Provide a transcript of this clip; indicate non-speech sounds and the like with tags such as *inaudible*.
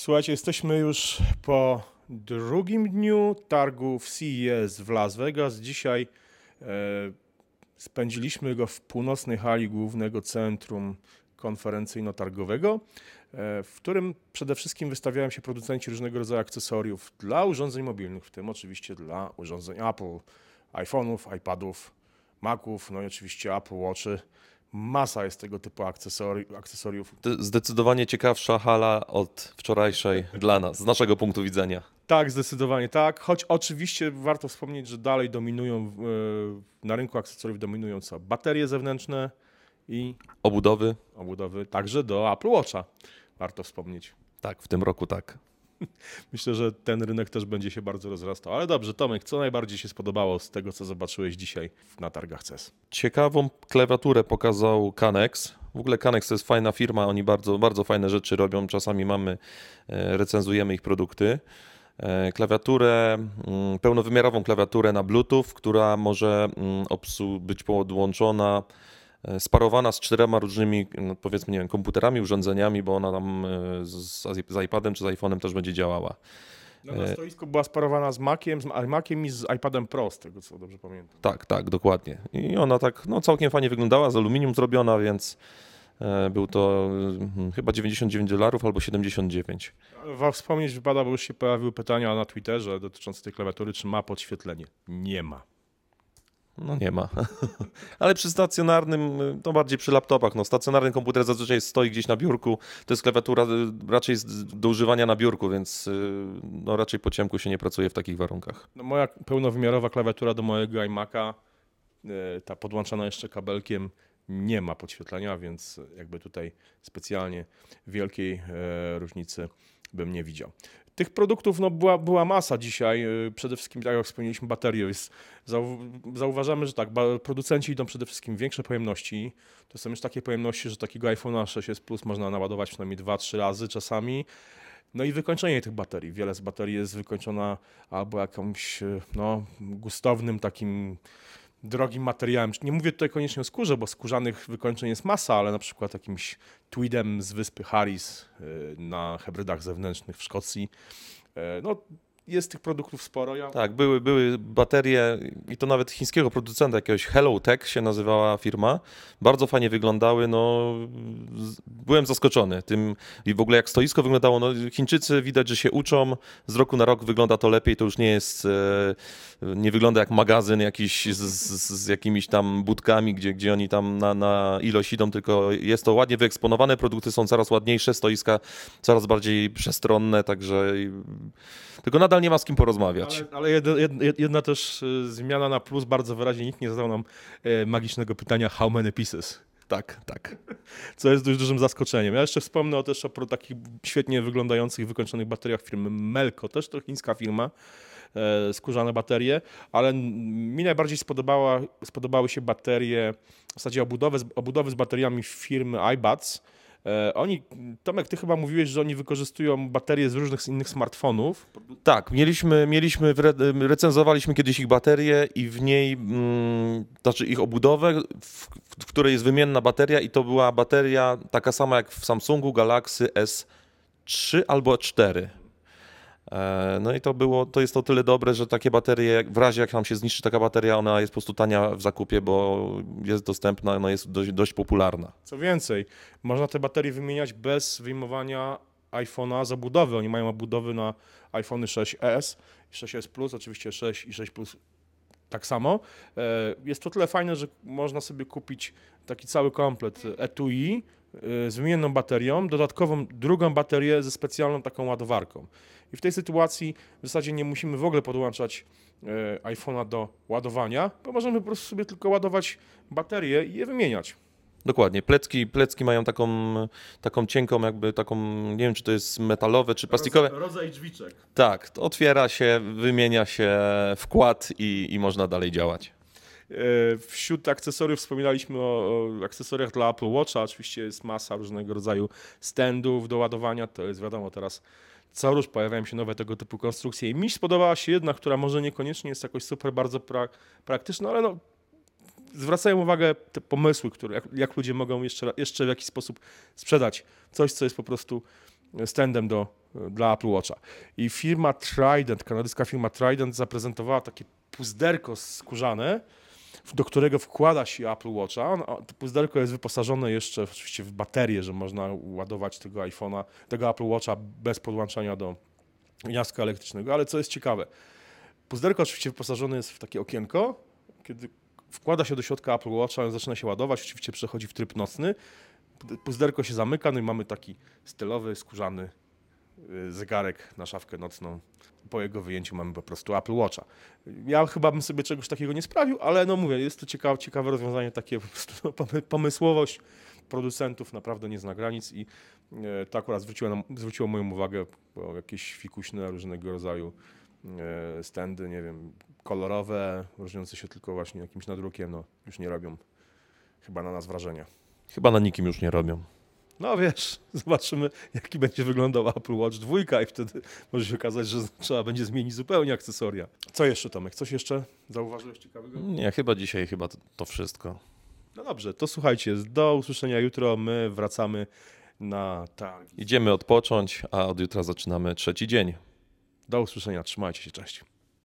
Słuchajcie, jesteśmy już po drugim dniu targów CES w Las Vegas. Dzisiaj e, spędziliśmy go w północnej hali głównego centrum konferencyjno-targowego, e, w którym przede wszystkim wystawiają się producenci różnego rodzaju akcesoriów dla urządzeń mobilnych, w tym oczywiście dla urządzeń Apple, iPhone'ów, iPadów, Maców, no i oczywiście Apple Watchy. Masa jest tego typu akcesori- akcesoriów. Zdecydowanie ciekawsza hala od wczorajszej dla nas, z naszego punktu widzenia. Tak, zdecydowanie tak. Choć oczywiście warto wspomnieć, że dalej dominują e, na rynku akcesoriów dominują co? Baterie zewnętrzne i Obudowy? obudowy także do Apple Watcha. Warto wspomnieć. Tak, w tym roku tak. *laughs* Myślę, że ten rynek też będzie się bardzo rozrastał. Ale dobrze, Tomek, co najbardziej się spodobało z tego, co zobaczyłeś dzisiaj na targach CES? Ciekawą klawiaturę pokazał Canex. W ogóle Canex to jest fajna firma, oni bardzo, bardzo fajne rzeczy robią. Czasami mamy, e, recenzujemy ich produkty. E, Klawiaturę, mm, pełnowymiarową klawiaturę na Bluetooth, która może mm, być podłączona, sparowana z czterema różnymi, no powiedzmy, nie wiem, komputerami, urządzeniami, bo ona tam e, z, z iPadem czy z iPhone'em też będzie działała. No, na stoisku była sparowana z Maciem, z iMaciem i z iPadem Pro, z tego co dobrze pamiętam. Tak, tak, dokładnie. I ona tak no, całkiem fajnie wyglądała, z aluminium zrobiona, więc e, był to mm, chyba 99 dolarów albo 79. Wa- Wspomnieć wypada, bo już się pojawiły pytania na Twitterze dotyczące tej klawiatury, czy ma podświetlenie. Nie ma. No nie ma. *laughs* Ale przy stacjonarnym, y, to bardziej przy laptopach. No, stacjonarny komputer zazwyczaj stoi gdzieś na biurku. To jest klawiatura y, raczej do używania na biurku, więc y, no, raczej po ciemku się nie pracuje w takich warunkach. No, moja pełnowymiarowa klawiatura do mojego iMac'a, ta podłączona jeszcze kabelkiem, nie ma podświetlenia, więc jakby tutaj specjalnie wielkiej różnicy bym nie widział. Tych produktów no, była, była masa dzisiaj. e, Przede wszystkim, tak jak wspomnieliśmy, baterie. Jest, zau, zauważamy, że tak, producenci idą przede wszystkim większe pojemności. To są już takie pojemności, że takiego iPhone'a 6s Plus można naładować przynajmniej 2-3 razy czasami. No i wykończenie tych baterii. Wiele z baterii jest wykończona albo jakimś e, no, gustownym takim drogim materiałem. Nie mówię tutaj koniecznie o skórze, bo skórzanych wykończeń jest masa, ale na przykład jakimś tweedem z wyspy Harris e, na hybrydach zewnętrznych w Szkocji. E, No, jest tych produktów sporo. Ja Tak, były, były baterie i to nawet chińskiego producenta, jakiegoś Hello Tech się nazywała firma. Bardzo fajnie wyglądały, no byłem zaskoczony tym i w ogóle jak stoisko wyglądało, no Chińczycy widać, że się uczą, z roku na rok wygląda to lepiej, to już nie jest, e, nie wygląda jak magazyn jakiś z, z, z jakimiś tam budkami, gdzie, gdzie oni tam na, na ilość idą, tylko jest to ładnie wyeksponowane, produkty są coraz ładniejsze, stoiska coraz bardziej przestronne, także tylko nadal nie ma z kim porozmawiać. Ale, ale jedna, jedna, też e, zmiana na plus, bardzo wyraźnie nikt nie zadał nam e, magicznego pytania how many pieces? Tak, tak. co jest dość dużym zaskoczeniem. Ja jeszcze wspomnę o też o takich świetnie wyglądających, wykończonych bateriach firmy Melco, też to chińska firma, e, skórzane baterie, ale mi najbardziej spodobała, spodobały się baterie, w zasadzie obudowy obudowy z bateriami firmy iBuds. E, oni, Tomek, ty chyba mówiłeś, że oni wykorzystują baterie z różnych innych smartfonów. Tak, mieliśmy, mieliśmy recenzowaliśmy kiedyś ich baterię i w niej, mm, znaczy ich obudowę, w, w której jest wymienna bateria i to była bateria taka sama jak w Samsungu Galaxy S3 albo 4. E, No i to było, to jest to tyle dobre, że takie baterie, w razie jak nam się zniszczy taka bateria, ona jest po prostu tania w zakupie, bo jest dostępna, no jest dość, dość popularna. Co więcej, można te baterie wymieniać bez wyjmowania iPhone'a z obudowy. Oni mają obudowy na iPhone 6s, 6s Plus, oczywiście 6 i 6 Plus tak samo. E, Jest to tyle fajne, że można sobie kupić taki cały komplet etui e, z wymienną baterią, dodatkową drugą baterię ze specjalną taką ładowarką. I w tej sytuacji w zasadzie nie musimy w ogóle podłączać e, iPhone'a do ładowania, bo możemy po prostu sobie tylko ładować baterie i je wymieniać. Dokładnie. Plecki, plecki mają taką, taką cienką, jakby taką, nie wiem czy to jest metalowe czy plastikowe. Rodzaj drzwiczek. Tak, to otwiera się, wymienia się wkład i, i można dalej działać. E, Wśród akcesoriów wspominaliśmy o, o akcesoriach dla Apple Watcha. Oczywiście jest masa różnego rodzaju standów do ładowania. To jest wiadomo teraz. Co rusz pojawiają się nowe tego typu konstrukcje. I mi spodobała się jedna, która może niekoniecznie jest jakoś super bardzo pra- praktyczna, ale no, zwracają uwagę te pomysły, które, jak, jak ludzie mogą jeszcze, jeszcze w jakiś sposób sprzedać coś, co jest po prostu standem do, dla Apple Watcha. I firma Trident, kanadyjska firma Trident zaprezentowała takie puzderko skórzane, do którego wkłada się Apple Watcha. A To puzderko jest wyposażone jeszcze oczywiście w baterię, że można ładować tego iPhone'a, tego Apple Watcha bez podłączania do gniazdka elektrycznego, ale co jest ciekawe, puzderko oczywiście wyposażone jest w takie okienko, kiedy wkłada się do środka Apple Watcha, on zaczyna się ładować, oczywiście przechodzi w tryb nocny, puzderko się zamyka, no i mamy taki stylowy, skórzany y, zegarek na szafkę nocną. Po jego wyjęciu mamy po prostu Apple Watcha. Ja chyba bym sobie czegoś takiego nie sprawił, ale no mówię, jest to ciekawe, ciekawe rozwiązanie, takie po prostu no, pomy- pomysłowość producentów naprawdę nie zna granic i e, to akurat zwróciło, zwróciło moją uwagę, bo jakieś fikuśne różnego rodzaju stędy, nie wiem, kolorowe, różniące się tylko właśnie jakimś nadrukiem, no już nie robią chyba na nas wrażenia. Chyba na nikim już nie robią. No wiesz, *laughs* zobaczymy, jaki będzie wyglądał Apple Watch 2 i wtedy może się okazać, że *laughs* trzeba będzie zmienić zupełnie akcesoria. Co jeszcze, Tomek? Coś jeszcze zauważyłeś ciekawego? Nie, chyba dzisiaj chyba to, to wszystko. No dobrze, to słuchajcie, do usłyszenia jutro. My wracamy na targi. Idziemy odpocząć, a od jutra zaczynamy trzeci dzień. Do usłyszenia, trzymajcie się, cześć.